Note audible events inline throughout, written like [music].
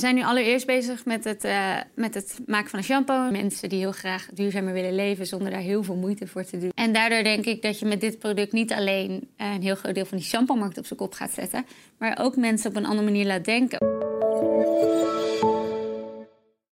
zijn nu allereerst bezig met het, uh, met het maken van een shampoo. Mensen die heel graag duurzamer willen leven zonder daar heel veel moeite voor te doen. En daardoor denk ik dat je met dit product niet alleen uh, een heel groot deel van die shampoo-markt op zijn kop gaat zetten, maar ook mensen op een andere manier laat denken.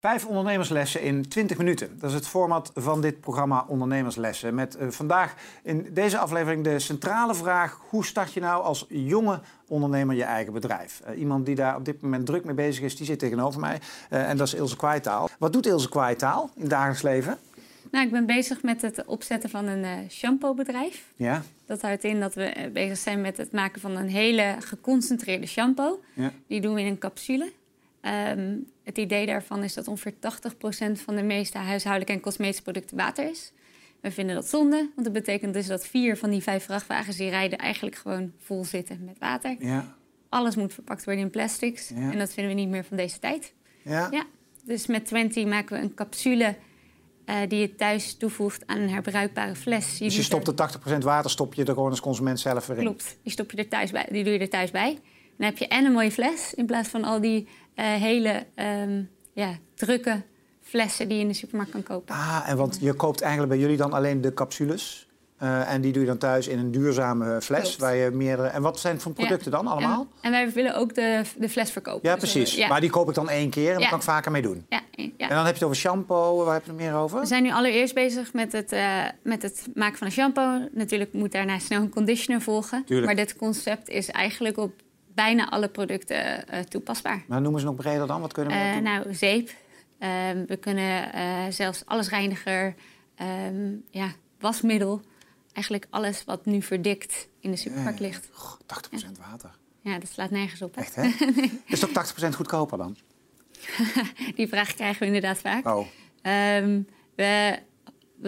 Vijf ondernemerslessen in 20 minuten. Dat is het format van dit programma Ondernemerslessen. Met uh, vandaag in deze aflevering de centrale vraag: hoe start je nou als jonge ondernemer je eigen bedrijf? Uh, iemand die daar op dit moment druk mee bezig is, die zit tegenover mij. Uh, en dat is Ilse Kwaaitaal. Wat doet Ilse Kwaaitaal in het dagelijks leven? Nou, ik ben bezig met het opzetten van een shampoobedrijf. Ja. Dat houdt in dat we bezig zijn met het maken van een hele geconcentreerde shampoo. Ja. Die doen we in een capsule. Um, het idee daarvan is dat ongeveer 80% van de meeste huishoudelijke en cosmetische producten water is. We vinden dat zonde, want dat betekent dus dat vier van die vijf vrachtwagens die rijden eigenlijk gewoon vol zitten met water. Ja. Alles moet verpakt worden in plastics Ja. en dat vinden we niet meer van deze tijd. Ja. Ja, dus met 20 maken we een capsule eh, die je thuis toevoegt aan een herbruikbare fles. Dus je stopt er- de 80% water stop je er gewoon als consument zelf weer in. Klopt, die stop je er thuis bij. Die doe je er thuis bij. Dan heb je en een mooie fles in plaats van al die eh, hele ehm, ja, drukke flessen die je in de supermarkt kan kopen. Ah, en want je koopt eigenlijk bij jullie dan alleen de capsules. Eh, en die doe je dan thuis in een duurzame fles. Klopt. Waar je meerdere... En wat zijn het voor producten dan allemaal? En, en wij willen ook de, de fles verkopen. Ja, Dus, precies. eh, ja. Maar die koop ik dan één keer en Ja. kan ik vaker mee doen. Ja, ja. En dan heb je het over shampoo. Waar heb je het meer over? We zijn nu allereerst bezig met het, met het maken van een shampoo. Natuurlijk moet daarna snel een conditioner volgen. Tuurlijk. Maar dit concept is eigenlijk op bijna alle producten eh, toepasbaar. Maar noemen ze nog breder dan. Wat kunnen we doen? nou, zeep. Ehm, we kunnen eh, zelfs allesreiniger, ehm, ja, wasmiddel. Eigenlijk alles wat nu verdikt in de supermarkt ligt. Goh, 80% water. Ja, dat slaat nergens op. Hè? Echt, hè? [laughs] Is het ook 80% goedkoper dan? [laughs] Die vraag krijgen we inderdaad vaak. Oh. Ehm, we,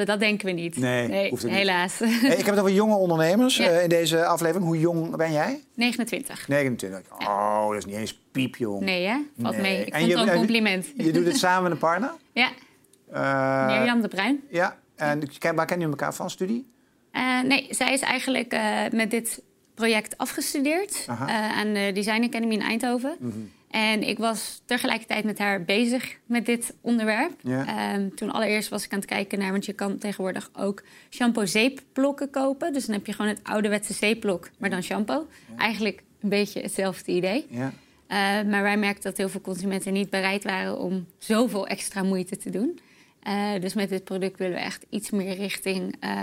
dat denken we niet. Nee, hoeft het niet. helaas. Hey, ik heb het over jonge ondernemers Ja. eh, in deze aflevering. Hoe jong ben jij? 29. 29. Oh, dat is niet eens piepjong. Nee, hè? Valt Nee. mee. Ik En vond je- het wel een en- compliment. Je doet het samen met een partner? [laughs] Ja, Eh, Mirjam de Bruin. Ja. En waar kennen jullie elkaar van? Studie? Eh, nee, zij is eigenlijk met dit project afgestudeerd aan de Design Academy in Eindhoven. Mhm. En ik was tegelijkertijd met haar bezig met dit onderwerp. Ja. Ehm, toen allereerst was ik aan het kijken naar, want je kan tegenwoordig ook shampoo-zeepblokken kopen. Dus dan heb je gewoon het ouderwetse zeepblok, maar dan shampoo. Eigenlijk een beetje hetzelfde idee. Ja. Eh, maar wij merkten dat heel veel consumenten niet bereid waren om zoveel extra moeite te doen. Eh, dus met dit product willen we echt iets meer richting eh,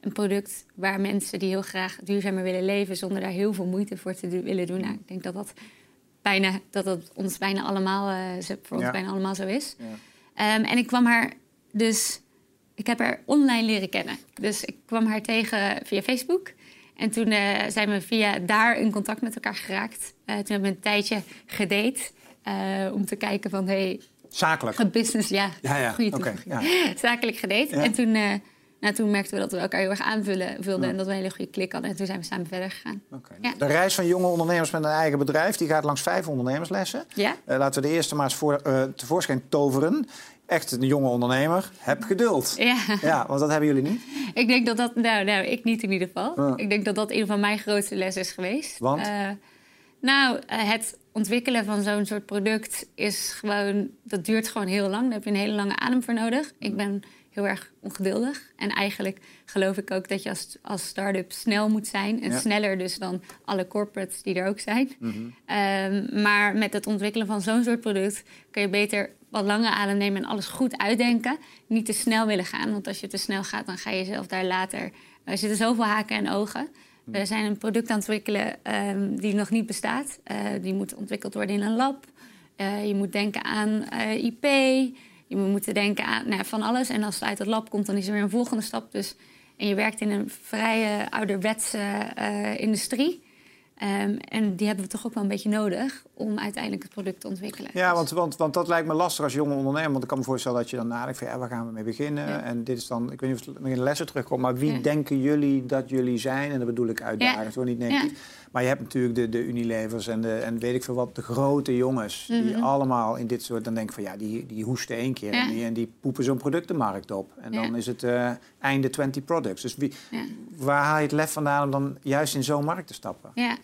een product waar mensen die heel graag duurzamer willen leven zonder daar heel veel moeite voor te do- willen doen. Nou, ik denk dat dat bijna dat dat ons bijna allemaal eh, voor ons Ja. bijna allemaal zo is. Ja. Ehm, en ik kwam haar dus, ik heb haar online leren kennen. Dus ik kwam haar tegen via Facebook. En toen eh, zijn we via daar in contact met elkaar geraakt. Eh, toen hebben we een tijdje gedate om te kijken van, hey, Zakelijk. gebusiness, ja, Ja, ja. Oké, toevoeging. [laughs] Zakelijk gedate. Ja. En toen, nou, toen merkten we dat we elkaar heel erg aanvullen vulden Ja. en dat we een hele goede klik hadden. En toen zijn we samen verder gegaan. Ja. De reis van jonge ondernemers met een eigen bedrijf die gaat langs vijf ondernemerslessen. Ja? Eh, laten we de eerste maar eens voor, eh, tevoorschijn toveren. Echt een jonge ondernemer, heb geduld. Ja. Ja, want dat hebben jullie niet. Ik denk dat dat, nou, nou, ik niet in ieder geval. Ik denk dat dat een van mijn grootste lessen is geweest. Want? Eh, nou, het ontwikkelen van zo'n soort product is gewoon, dat duurt gewoon heel lang. Daar heb je een hele lange adem voor nodig. Ik ben heel erg ongeduldig. En eigenlijk geloof ik ook dat je als, als start-up snel moet zijn. En Ja. sneller dus dan alle corporates die er ook zijn. Mhm. Ehm, maar met het ontwikkelen van zo'n soort product kun je beter wat langer adem nemen en alles goed uitdenken. Niet te snel willen gaan, want als je te snel gaat, dan ga je jezelf daar later. Er zitten zoveel haken en ogen. We zijn een product aan het ontwikkelen ehm, die nog niet bestaat. Eh, die moet ontwikkeld worden in een lab. Eh, je moet denken aan eh, IP. Je moet moeten denken aan nou, van alles. En als het uit het lab komt, dan is er weer een volgende stap. Dus, en je werkt in een vrije ouderwetse eh, industrie. Ehm, en die hebben we toch ook wel een beetje nodig om uiteindelijk het product te ontwikkelen. Ja, Dus- want, want, want dat lijkt me lastig als jonge ondernemer. Want ik kan me voorstellen dat je dan nadenkt van ja, waar gaan we mee beginnen? Ja. En dit is dan, ik weet niet of het in de lessen terugkomt, maar wie Ja. denken jullie dat jullie zijn? En dat bedoel ik uitdagend, hoor, niet negatief. Maar je hebt natuurlijk de, de Unilevers en, de, en weet ik veel wat, de grote jongens. Die Mhm. allemaal in dit soort, dan denk ik van ja, die, die hoesten één keer Ja. en, die, en die poepen zo'n product de markt op. En dan Ja. is het eh, einde 20 products. Dus wie, Ja. waar haal je het lef vandaan om dan juist in zo'n markt te stappen? Ja.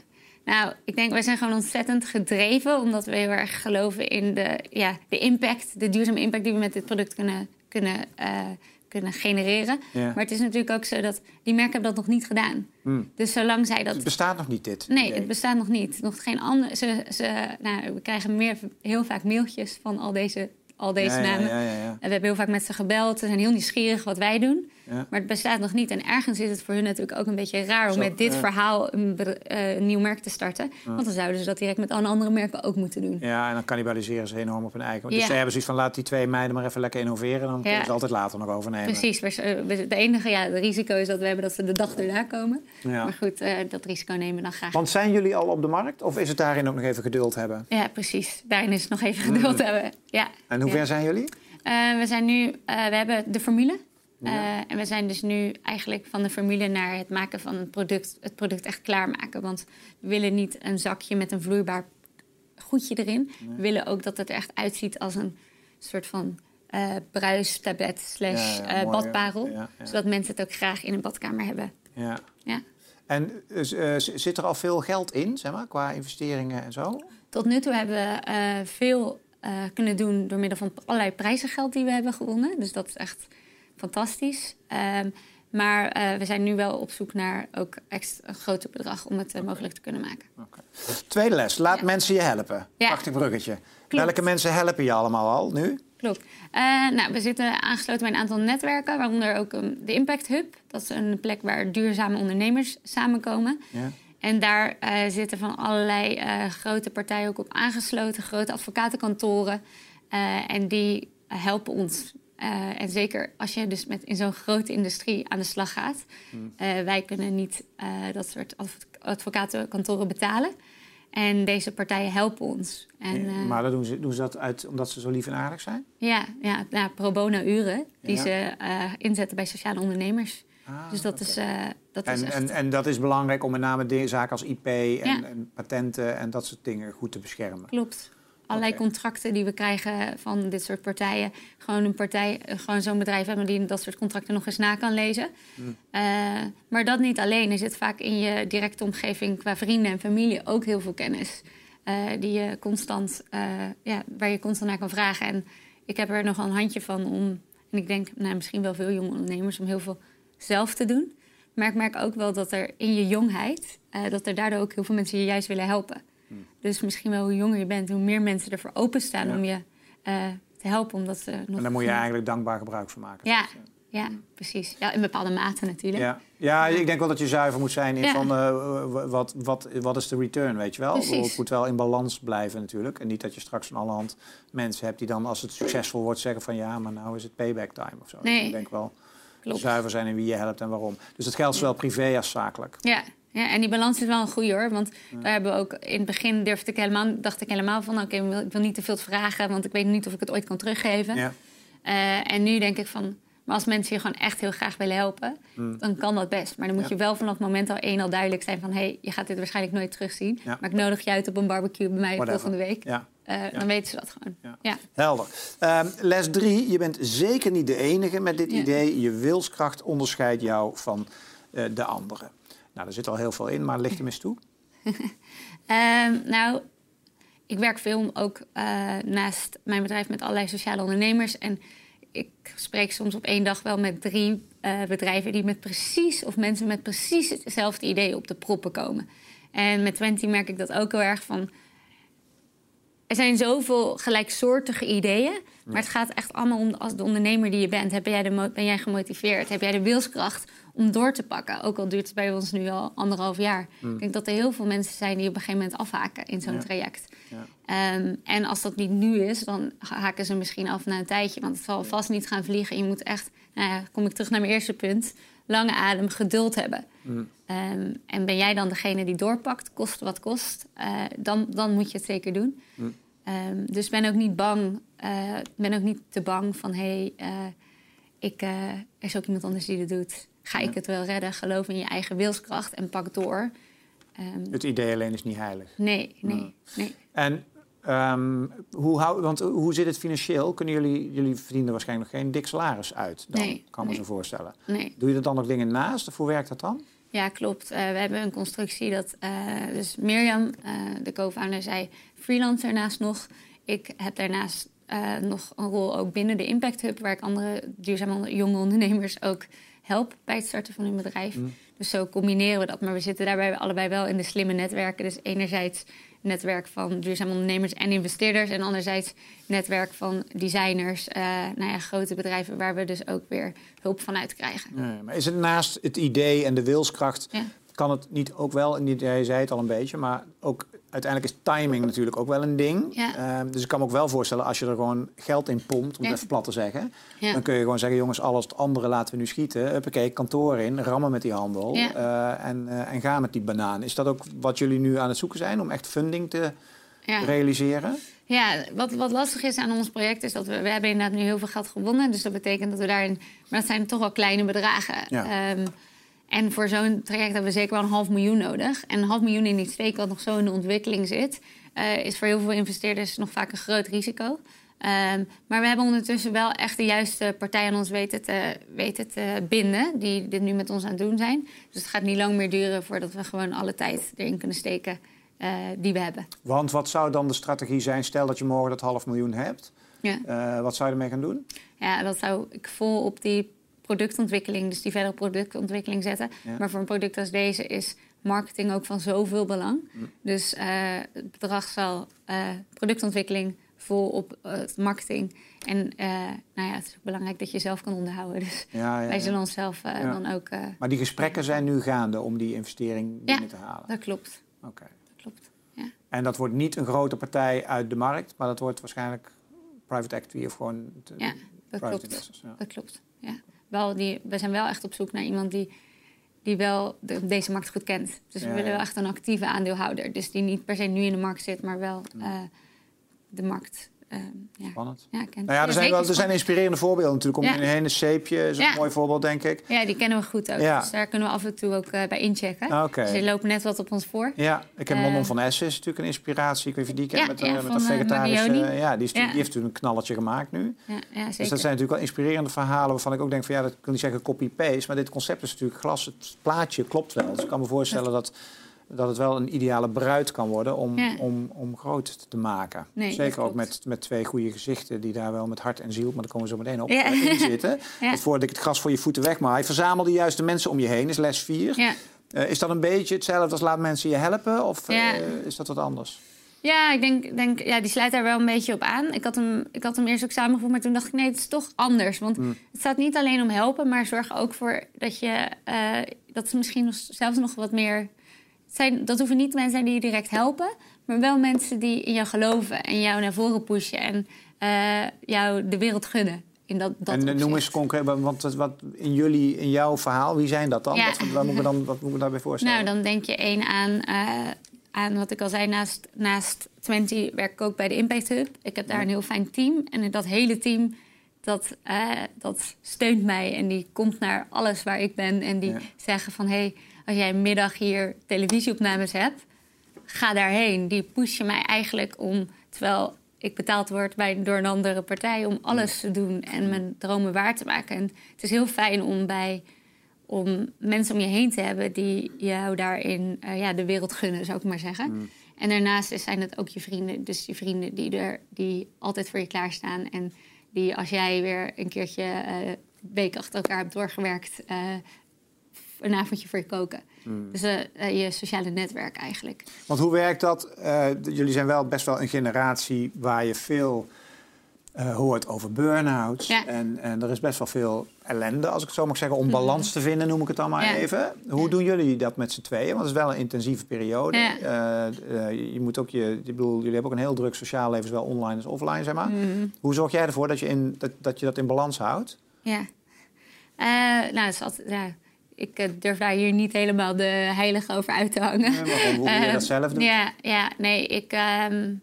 Nou, ik denk, wij zijn gewoon ontzettend gedreven, omdat we heel erg geloven in de, ja, de impact, de duurzame impact die we met dit product kunnen, kunnen, uh, kunnen genereren. Ja. Maar het is natuurlijk ook zo dat die merken hebben dat nog niet gedaan. Hmm. Dus zolang zij dat. Het bestaat nog niet, dit. Nee, idee. het bestaat nog niet. Nog geen andere. Ze, ze, nou, we krijgen meer, heel vaak mailtjes van al deze, al deze ja, namen. Ja. En we hebben heel vaak met ze gebeld. Ze zijn heel nieuwsgierig wat wij doen. Ja. Maar het bestaat nog niet. En ergens is het voor hun natuurlijk ook een beetje raar om Zo, met dit ja. verhaal een, eh, een nieuw merk te starten. Want dan zouden ze dat direct met alle andere merken ook moeten doen. Ja, en dan cannibaliseren ze enorm op hun eigen. Dus ze hebben zoiets van, laat die twee meiden maar even lekker innoveren. Dan kunnen ze altijd later nog overnemen. Precies. We- eh, Het enige ja, het risico is dat we hebben dat ze de dag erna komen. Ja. Maar goed, eh, dat risico nemen we dan graag. Want zijn jullie al op de markt? Of is het daarin ook nog even geduld hebben? Ja, precies. Daarin is het nog even geduld hebben. Ja. En hoe ver zijn jullie? We zijn nu, we hebben de formule. Ja. Eh, en we zijn dus nu eigenlijk van de formule naar het maken van een product, het product echt klaarmaken. Want we willen niet een zakje met een vloeibaar goedje erin. We willen ook dat het er echt uitziet als een soort van eh bruistablet slash Ja, ja, eh, badparel. Zodat mensen het ook graag in een badkamer hebben. Ja. Ja. En z- zit er al veel geld in, zeg maar, qua investeringen en zo? Tot nu toe hebben we veel kunnen doen door middel van allerlei prijzengeld die we hebben gewonnen. Dus dat is echt fantastisch. Ehm, maar eh, we zijn nu wel op zoek naar ook extra een groter bedrag om het eh, mogelijk te kunnen maken. Tweede les, laat Ja. mensen je helpen. Ja. Prachtig bruggetje. Klopt. Welke mensen helpen je allemaal al nu? Klopt. Eh, nou, we zitten aangesloten bij een aantal netwerken, waaronder ook um, de Impact Hub. Dat is een plek waar duurzame ondernemers samenkomen. Ja. En daar zitten van allerlei grote partijen ook op aangesloten, grote advocatenkantoren. En die helpen ons. Eh, en zeker als je dus met in zo'n grote industrie aan de slag gaat. Eh, wij kunnen niet eh, dat soort adv- advocatenkantoren betalen. En deze partijen helpen ons. En, maar doen ze, doen ze dat uit omdat ze zo lief en aardig zijn? ja, ja, ja, pro bono uren die Ja. ze inzetten bij sociale ondernemers. Ah, dus dat is, dat is En, echt... en, en dat is belangrijk om met name de zaken als IP en, Ja. en patenten en dat soort dingen goed te beschermen. Klopt. Allerlei contracten die we krijgen van dit soort partijen. Gewoon een partij, eh, gewoon zo'n bedrijf hebben die dat soort contracten nog eens na kan lezen. Hmm. Eh, maar dat niet alleen. Er zit vaak in je directe omgeving qua vrienden en familie ook heel veel kennis. eh, die je constant, ja, waar je constant naar kan vragen. En ik heb er nog een handje van om, en ik denk nou, misschien wel veel jonge ondernemers, om heel veel zelf te doen. Maar ik merk ook wel dat er in je jongheid, dat er daardoor ook heel veel mensen je juist willen helpen. Dus misschien wel hoe jonger je bent, hoe meer mensen ervoor openstaan Ja. om je eh, te helpen. Omdat ze nog En daar moet je eigenlijk dankbaar gebruik van maken. Ja, Dus, eh, ja, precies. Ja, in bepaalde mate natuurlijk. Ja. ja, ik denk wel dat je zuiver moet zijn in van eh, wat, wat, wat is de return, weet je wel? Precies. Het moet wel in balans blijven natuurlijk. En niet dat je straks van alle hand mensen hebt die dan als het succesvol wordt zeggen van ja, maar nou is het payback time of zo. Nee. Dus ik denk wel Klopt. zuiver zijn in wie je helpt en waarom. Dus dat geldt zowel privé als zakelijk. Ja, ja, en die balans is wel een goede hoor. Want daar hebben we ook in het begin durfde ik helemaal, dacht ik helemaal van oké, ik wil- ik wil niet te veel vragen, want ik weet niet of ik het ooit kan teruggeven. Ja. Eh, en nu denk ik van, maar als mensen je gewoon echt heel graag willen helpen, Mm. dan kan dat best. Maar dan moet Ja. je wel vanaf het moment al één al duidelijk zijn van hé, hey, je gaat dit waarschijnlijk nooit terugzien. Maar ik nodig je uit op een barbecue bij mij Whatever. volgende week. Eh, Dan weten ze dat gewoon. Ja. Helder. Ehm, les drie. Je bent zeker niet de enige met dit idee. Je wilskracht onderscheidt jou van eh, de anderen. Nou, daar zit al heel veel in, maar licht hem eens toe. [laughs] Ehm, nou, ik werk veel ook eh, naast mijn bedrijf met allerlei sociale ondernemers. En ik spreek soms op één dag wel met drie eh, bedrijven die met precies, of mensen met precies hetzelfde idee op de proppen komen. En met Twenty merk ik dat ook heel erg van. Er zijn zoveel gelijksoortige ideeën, maar het gaat echt allemaal om als de ondernemer die je bent. Heb jij de ben jij gemotiveerd? Heb jij de wilskracht om door te pakken? Ook al duurt het bij ons nu al anderhalf jaar. Ik denk dat er heel veel mensen zijn die op een gegeven moment afhaken in zo'n Ja. traject. Ja. Ehm, en als dat niet nu is, dan haken ze misschien af na een tijdje. Want het zal vast niet gaan vliegen. Je moet echt, nou ja, kom ik terug naar mijn eerste punt, lange adem, geduld hebben. Ehm, en ben jij dan degene die doorpakt, kost wat kost, eh, dan, dan moet je het zeker doen. Ehm, dus ben ook niet bang, eh, ben ook niet te bang van hé, hey, ik, eh, er is ook iemand anders die het doet. Ga ik het wel redden? Geloof in je eigen wilskracht en pak door. Ehm, Het idee alleen is niet heilig. nee, nee, nee. En ehm, hoe, hou, want hoe zit het financieel? Kunnen jullie, jullie verdienen waarschijnlijk nog geen dik salaris uit. Dan, Nee, kan me nee. zo voorstellen. nee. Doe je er dan nog dingen naast? Of hoe werkt dat dan? Ja, klopt. Eh, we hebben een constructie dat... Uh, dus Mirjam, uh, de co-founder, zij freelance daarnaast nog. Ik heb daarnaast nog een rol ook binnen de Impact Hub... waar ik andere duurzame jonge ondernemers ook help bij het starten van hun bedrijf. Mm. Dus zo combineren we dat. Maar we zitten daarbij allebei wel in de slimme netwerken. Dus enerzijds netwerk van duurzame ondernemers en investeerders. En anderzijds netwerk van designers, uh, nou ja, grote bedrijven waar we dus ook weer hulp vanuit krijgen. Ja, maar is het naast het idee en de wilskracht, kan het niet ook wel, en jij zei het al een beetje, maar ook uiteindelijk is timing natuurlijk ook wel een ding. Ehm, dus ik kan me ook wel voorstellen, als je er gewoon geld in pompt, om het even plat te zeggen, dan kun je gewoon zeggen, jongens, alles het andere laten we nu schieten. Huppakee, kantoor in, rammen met die handel uh, en, uh, en gaan met die banaan. Is dat ook wat jullie nu aan het zoeken zijn, om echt funding te realiseren? Ja, wat, wat lastig is aan ons project is dat we, we hebben inderdaad nu heel veel geld gewonnen. Dus dat betekent dat we daarin, maar dat zijn toch wel kleine bedragen. Um, en voor zo'n traject hebben we zeker wel een half miljoen nodig. En een half miljoen in iets twee wat nog zo in de ontwikkeling zit, uh, is voor heel veel investeerders nog vaak een groot risico. Um, maar we hebben ondertussen wel echt de juiste partij aan ons weten te, weten te binden, die dit nu met ons aan het doen zijn. Dus het gaat niet lang meer duren voordat we gewoon alle tijd erin kunnen steken uh, die we hebben. Want wat zou dan de strategie zijn? Stel dat je morgen dat half miljoen hebt. Ja. Uh, wat zou je ermee gaan doen? Ja, dat zou ik vol op die productontwikkeling, dus die verdere productontwikkeling zetten. Maar voor een product als deze is marketing ook van zoveel belang. Dus uh, het bedrag zal uh, productontwikkeling vol op uh, marketing. En nou ja, het is ook belangrijk dat je zelf kan onderhouden. Dus ja, ja, wij zullen onszelf dan ook. maar die gesprekken zijn nu gaande om die investering binnen te halen. Dat klopt. Oké. Dat klopt. Ja. En dat wordt niet een grote partij uit de markt, maar dat wordt waarschijnlijk private equity of gewoon. ja, dat klopt. Dat klopt. Ja wel die, we zijn wel echt op zoek naar iemand die, die wel deze markt goed kent. Dus we willen wel echt een actieve aandeelhouder. Dus die niet per se nu in de markt zit, maar wel uh, de markt uh, ja. Spannend. Ja, nou ja, er, zijn wel, er zijn inspirerende voorbeelden natuurlijk. Om je heen een zeepje is een mooi voorbeeld, denk ik. Ja, die kennen we goed ook. Dus daar kunnen we af en toe ook uh, bij inchecken. Ah, okay. Dus lopen net wat op ons voor. Ja, ik heb uh, Manon van Essen is natuurlijk een inspiratie. Ik weet niet of je die kent met, met een vegetarische... ja, die, is, die heeft natuurlijk een knalletje gemaakt nu. Ja, ja, zeker. Dus dat zijn natuurlijk wel inspirerende verhalen... waarvan ik ook denk van ja, dat kan niet zeggen copy-paste... maar dit concept is natuurlijk glas. Het plaatje klopt wel. Dus ik kan me voorstellen dat dat het wel een ideale bruid kan worden om, om, om groot te maken. Zeker ook met, met twee goede gezichten die daar wel met hart en ziel, maar daar komen we zo meteen op, ja. in zitten. [laughs] ja. Voordat ik het gras voor je voeten wegmaai. Verzamel de juiste mensen om je heen, is les 4. Ja. Uh, is dat een beetje hetzelfde als laat mensen je helpen of uh, is dat wat anders? Ja, ik denk, denk ja, die sluit daar wel een beetje op aan. Ik had hem, ik had hem eerst ook samengevoegd, maar toen dacht ik nee, het is toch anders. Want mm. het staat niet alleen om helpen, maar zorg ook voor dat je uh, dat misschien zelfs nog wat meer zijn, dat hoeven niet mensen zijn die je direct helpen, maar wel mensen die in jou geloven en jou naar voren pushen en uh, jou de wereld gunnen. In dat, dat en noem eens concreet, want wat in jullie, in jouw verhaal, wie zijn dat dan? Ja. Wat, wat, moeten dan, wat moet ik daarbij voorstellen? Nou, dan denk je één aan, uh, aan wat ik al zei, naast, naast 20 werk ik ook bij de Impact Hub. Ik heb daar een heel fijn team en dat hele team dat, uh, dat steunt mij en die komt naar alles waar ik ben en die zeggen van hé, hey, als jij middag hier televisieopnames hebt, ga daarheen. Die pushen mij eigenlijk om, terwijl ik betaald word bij, door een andere partij, om alles te doen en mijn dromen waar te maken. En het is heel fijn om bij om mensen om je heen te hebben die jou daarin uh, ja, de wereld gunnen, zou ik maar zeggen. Mm. En daarnaast zijn het ook je vrienden. Dus je vrienden die, er, die altijd voor je klaarstaan. En die als jij weer een keertje uh, week achter elkaar hebt doorgewerkt, uh, een avondje voor je koken. Hmm. Dus uh, je sociale netwerk eigenlijk. Want hoe werkt dat? Uh, jullie zijn wel best wel een generatie waar je veel uh, hoort over burn-outs. En, en er is best wel veel ellende, als ik het zo mag zeggen, om balans te vinden, noem ik het dan maar even. Hoe doen jullie dat met z'n tweeën? Want het is wel een intensieve periode. je moet ook je, ik bedoel, jullie hebben ook een heel druk sociaal leven, zowel online als offline, zeg maar. Hmm. Hoe zorg jij ervoor dat je, in, dat, dat je dat in balans houdt? Ja, nou, het is altijd, ik eh, durf daar hier niet helemaal de heilige over uit te hangen. Ja, maar hoe je dat ehm, zelf doen? Ja, ja nee, ik... Um,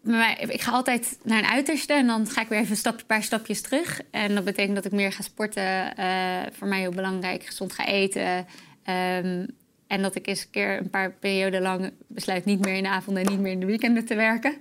maar ik ga altijd naar een uiterste en dan ga ik weer even een, paar stapjes terug. En dat betekent dat ik meer ga sporten. Uh, voor mij heel belangrijk, gezond ga eten. Um, en dat ik eens een keer een paar perioden lang besluit niet meer in de avond en niet meer in de weekenden te werken.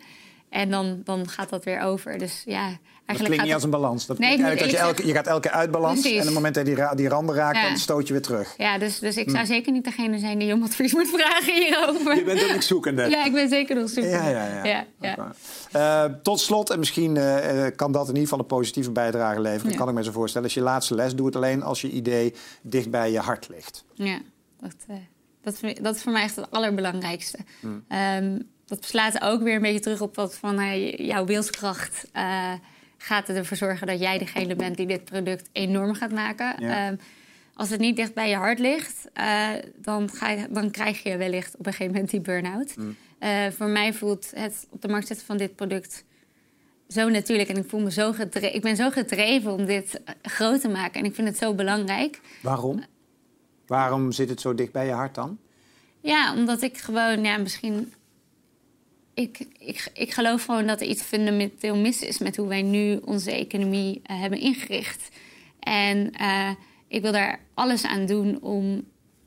En dan, dan gaat dat weer over. Dus ja, eigenlijk dat klinkt gaat niet als een balans. Dat Nee, dat je, elke, je gaat elke keer uit balans. Precies. En op het moment dat je die, die randen raakt, Ja. dan stoot je weer terug. Ja, dus, dus ik Hm. zou zeker niet degene zijn die om advies moet vragen hierover. Je bent ook niet zoekende. Ja, ik ben zeker nog zoekende. Ja, ja, ja. ja. Eh, tot slot, en misschien eh, eh, kan dat in ieder geval een positieve bijdrage leveren. Ja. Kan ik me zo voorstellen. Als je laatste les, doe het alleen als je idee dicht bij je hart ligt. Ja, dat, eh, dat, dat is voor mij echt het allerbelangrijkste. Hmm. Ehm, dat slaat ook weer een beetje terug op wat van jouw wilskracht. eh, gaat ervoor zorgen dat jij degene bent die dit product enorm gaat maken. Ja. Ehm, als het niet dicht bij je hart ligt, eh, dan, ga je, dan krijg je wellicht op een gegeven moment die burn-out. Hmm. Eh, voor mij voelt het op de markt zetten van dit product zo natuurlijk. En ik, voel me zo gedre- ik ben zo gedreven om dit groot te maken. En ik vind het zo belangrijk. Waarom? Waarom zit het zo dicht bij je hart dan? Ja, omdat ik gewoon, ja, misschien. Ik, ik, ik geloof gewoon dat er iets fundamenteel mis is met hoe wij nu onze economie eh, hebben ingericht. En eh, ik wil daar alles aan doen om,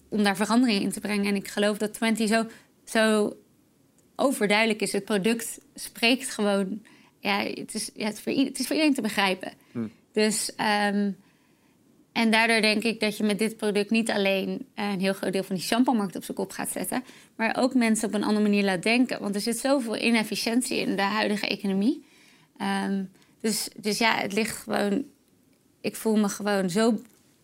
om daar verandering in te brengen. En ik geloof dat 20 zo, zo overduidelijk is. Het product spreekt gewoon. Ja, het is, ja, het, is voor, i- het is voor iedereen te begrijpen. Dus. ehm, en daardoor denk ik dat je met dit product niet alleen eh, een heel groot deel van die shampoo-markt op zijn kop gaat zetten, maar ook mensen op een andere manier laat denken. Want er zit zoveel inefficiëntie in de huidige economie. Ehm, dus, dus ja, het ligt gewoon. Ik voel me gewoon zo,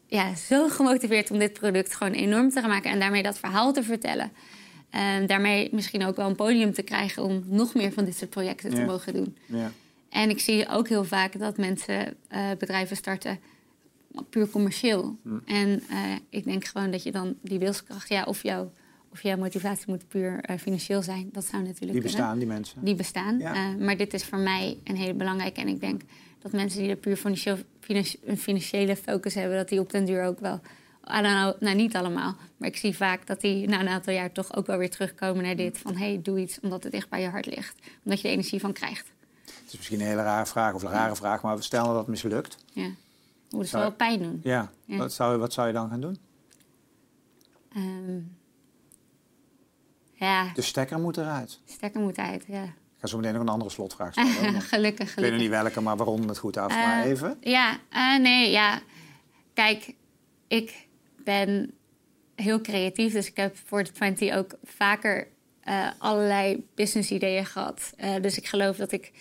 ja, zo gemotiveerd om dit product gewoon enorm te gaan maken en daarmee dat verhaal te vertellen. En daarmee misschien ook wel een podium te krijgen om nog meer van dit soort projecten te mogen doen. Ja. En ik zie ook heel vaak dat mensen eh, bedrijven starten puur commercieel. En eh, ik denk gewoon dat je dan die wilskracht, ja, of, jouw of jouw motivatie moet puur eh, financieel zijn. Dat zou natuurlijk Die kunnen. bestaan, die mensen. Die bestaan. Ja. Eh, maar dit is voor mij een hele belangrijke. En ik denk dat mensen die er puur financieel, financi- een financiële focus hebben, dat die op den duur ook wel. Know, nou, niet allemaal. Maar ik zie vaak dat die na een aantal jaar toch ook wel weer terugkomen naar dit. Van hey, doe iets omdat het dicht bij je hart ligt. Omdat je er energie van krijgt. Het is misschien een hele rare vraag of een rare vraag, maar we stellen dat het mislukt. Ja. Moet het Zou- wel pijn doen. Ja. Ja. Wat, zou, wat zou je dan gaan doen? Ehm, ja, De stekker moet eruit. stekker moet uit. Ja. Ik ga zo meteen nog een andere slotvraag stellen. [laughs] want gelukkig, Ik weet nog gelukkig. niet welke, maar we ronden het goed af. maar Eh, even. Ja, eh, nee, ja. Kijk, ik ben heel creatief. Dus ik heb voor de 20 ook vaker eh, allerlei business ideeën gehad. Eh, dus ik geloof dat ik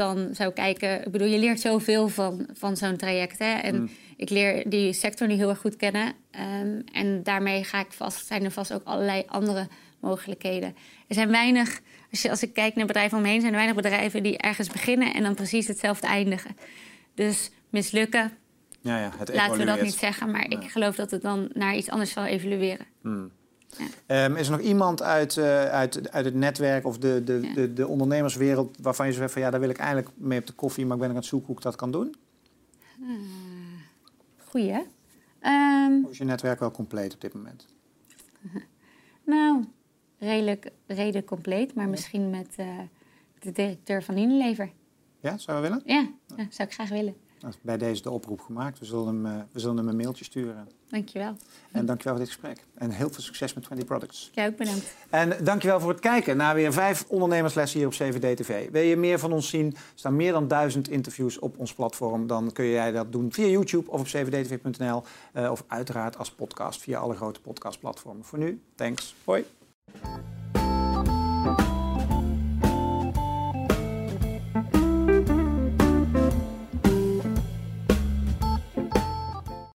dan zou kijken... Ik bedoel, je leert zoveel van, van zo'n traject. Hè? En ik leer die sector nu heel erg goed kennen. Ehm, en daarmee ga ik vast, zijn er vast ook allerlei andere mogelijkheden. Er zijn weinig... Als, je, als ik kijk naar bedrijven om me heen... zijn er weinig bedrijven die ergens beginnen... en dan precies hetzelfde eindigen. Dus mislukken, Ja, ja, het laten we dat niet zeggen. Maar ik geloof dat het dan naar iets anders zal evolueren. Ehm, is er nog iemand uit, eh, uit, uit het netwerk of de, de, Ja. de, de ondernemerswereld waarvan je zegt van ja, daar wil ik eigenlijk mee op de koffie, maar ik ben aan het zoeken hoe ik dat kan doen? Goeie, hè? Ehm, Of is je netwerk wel compleet op dit moment? [laughs] nou, redelijk, redelijk compleet. Maar misschien met eh, de directeur van Unilever. Ja, zou je willen? Ja, ja, zou ik graag willen. Bij deze de oproep gemaakt. We zullen hem, eh, we zullen hem een mailtje sturen. Dankjewel. En dankjewel voor dit gesprek. En heel veel succes met 20 Products. Jij ook bedankt. En dankjewel voor het kijken naar weer vijf ondernemerslessen hier op 7D TV. Wil je meer van ons zien? Er staan meer dan duizend interviews op ons platform. Dan kun jij dat doen via YouTube of op 7dtv.nl. eh, of uiteraard als podcast via alle grote podcastplatformen. Voor nu, thanks. Hoi.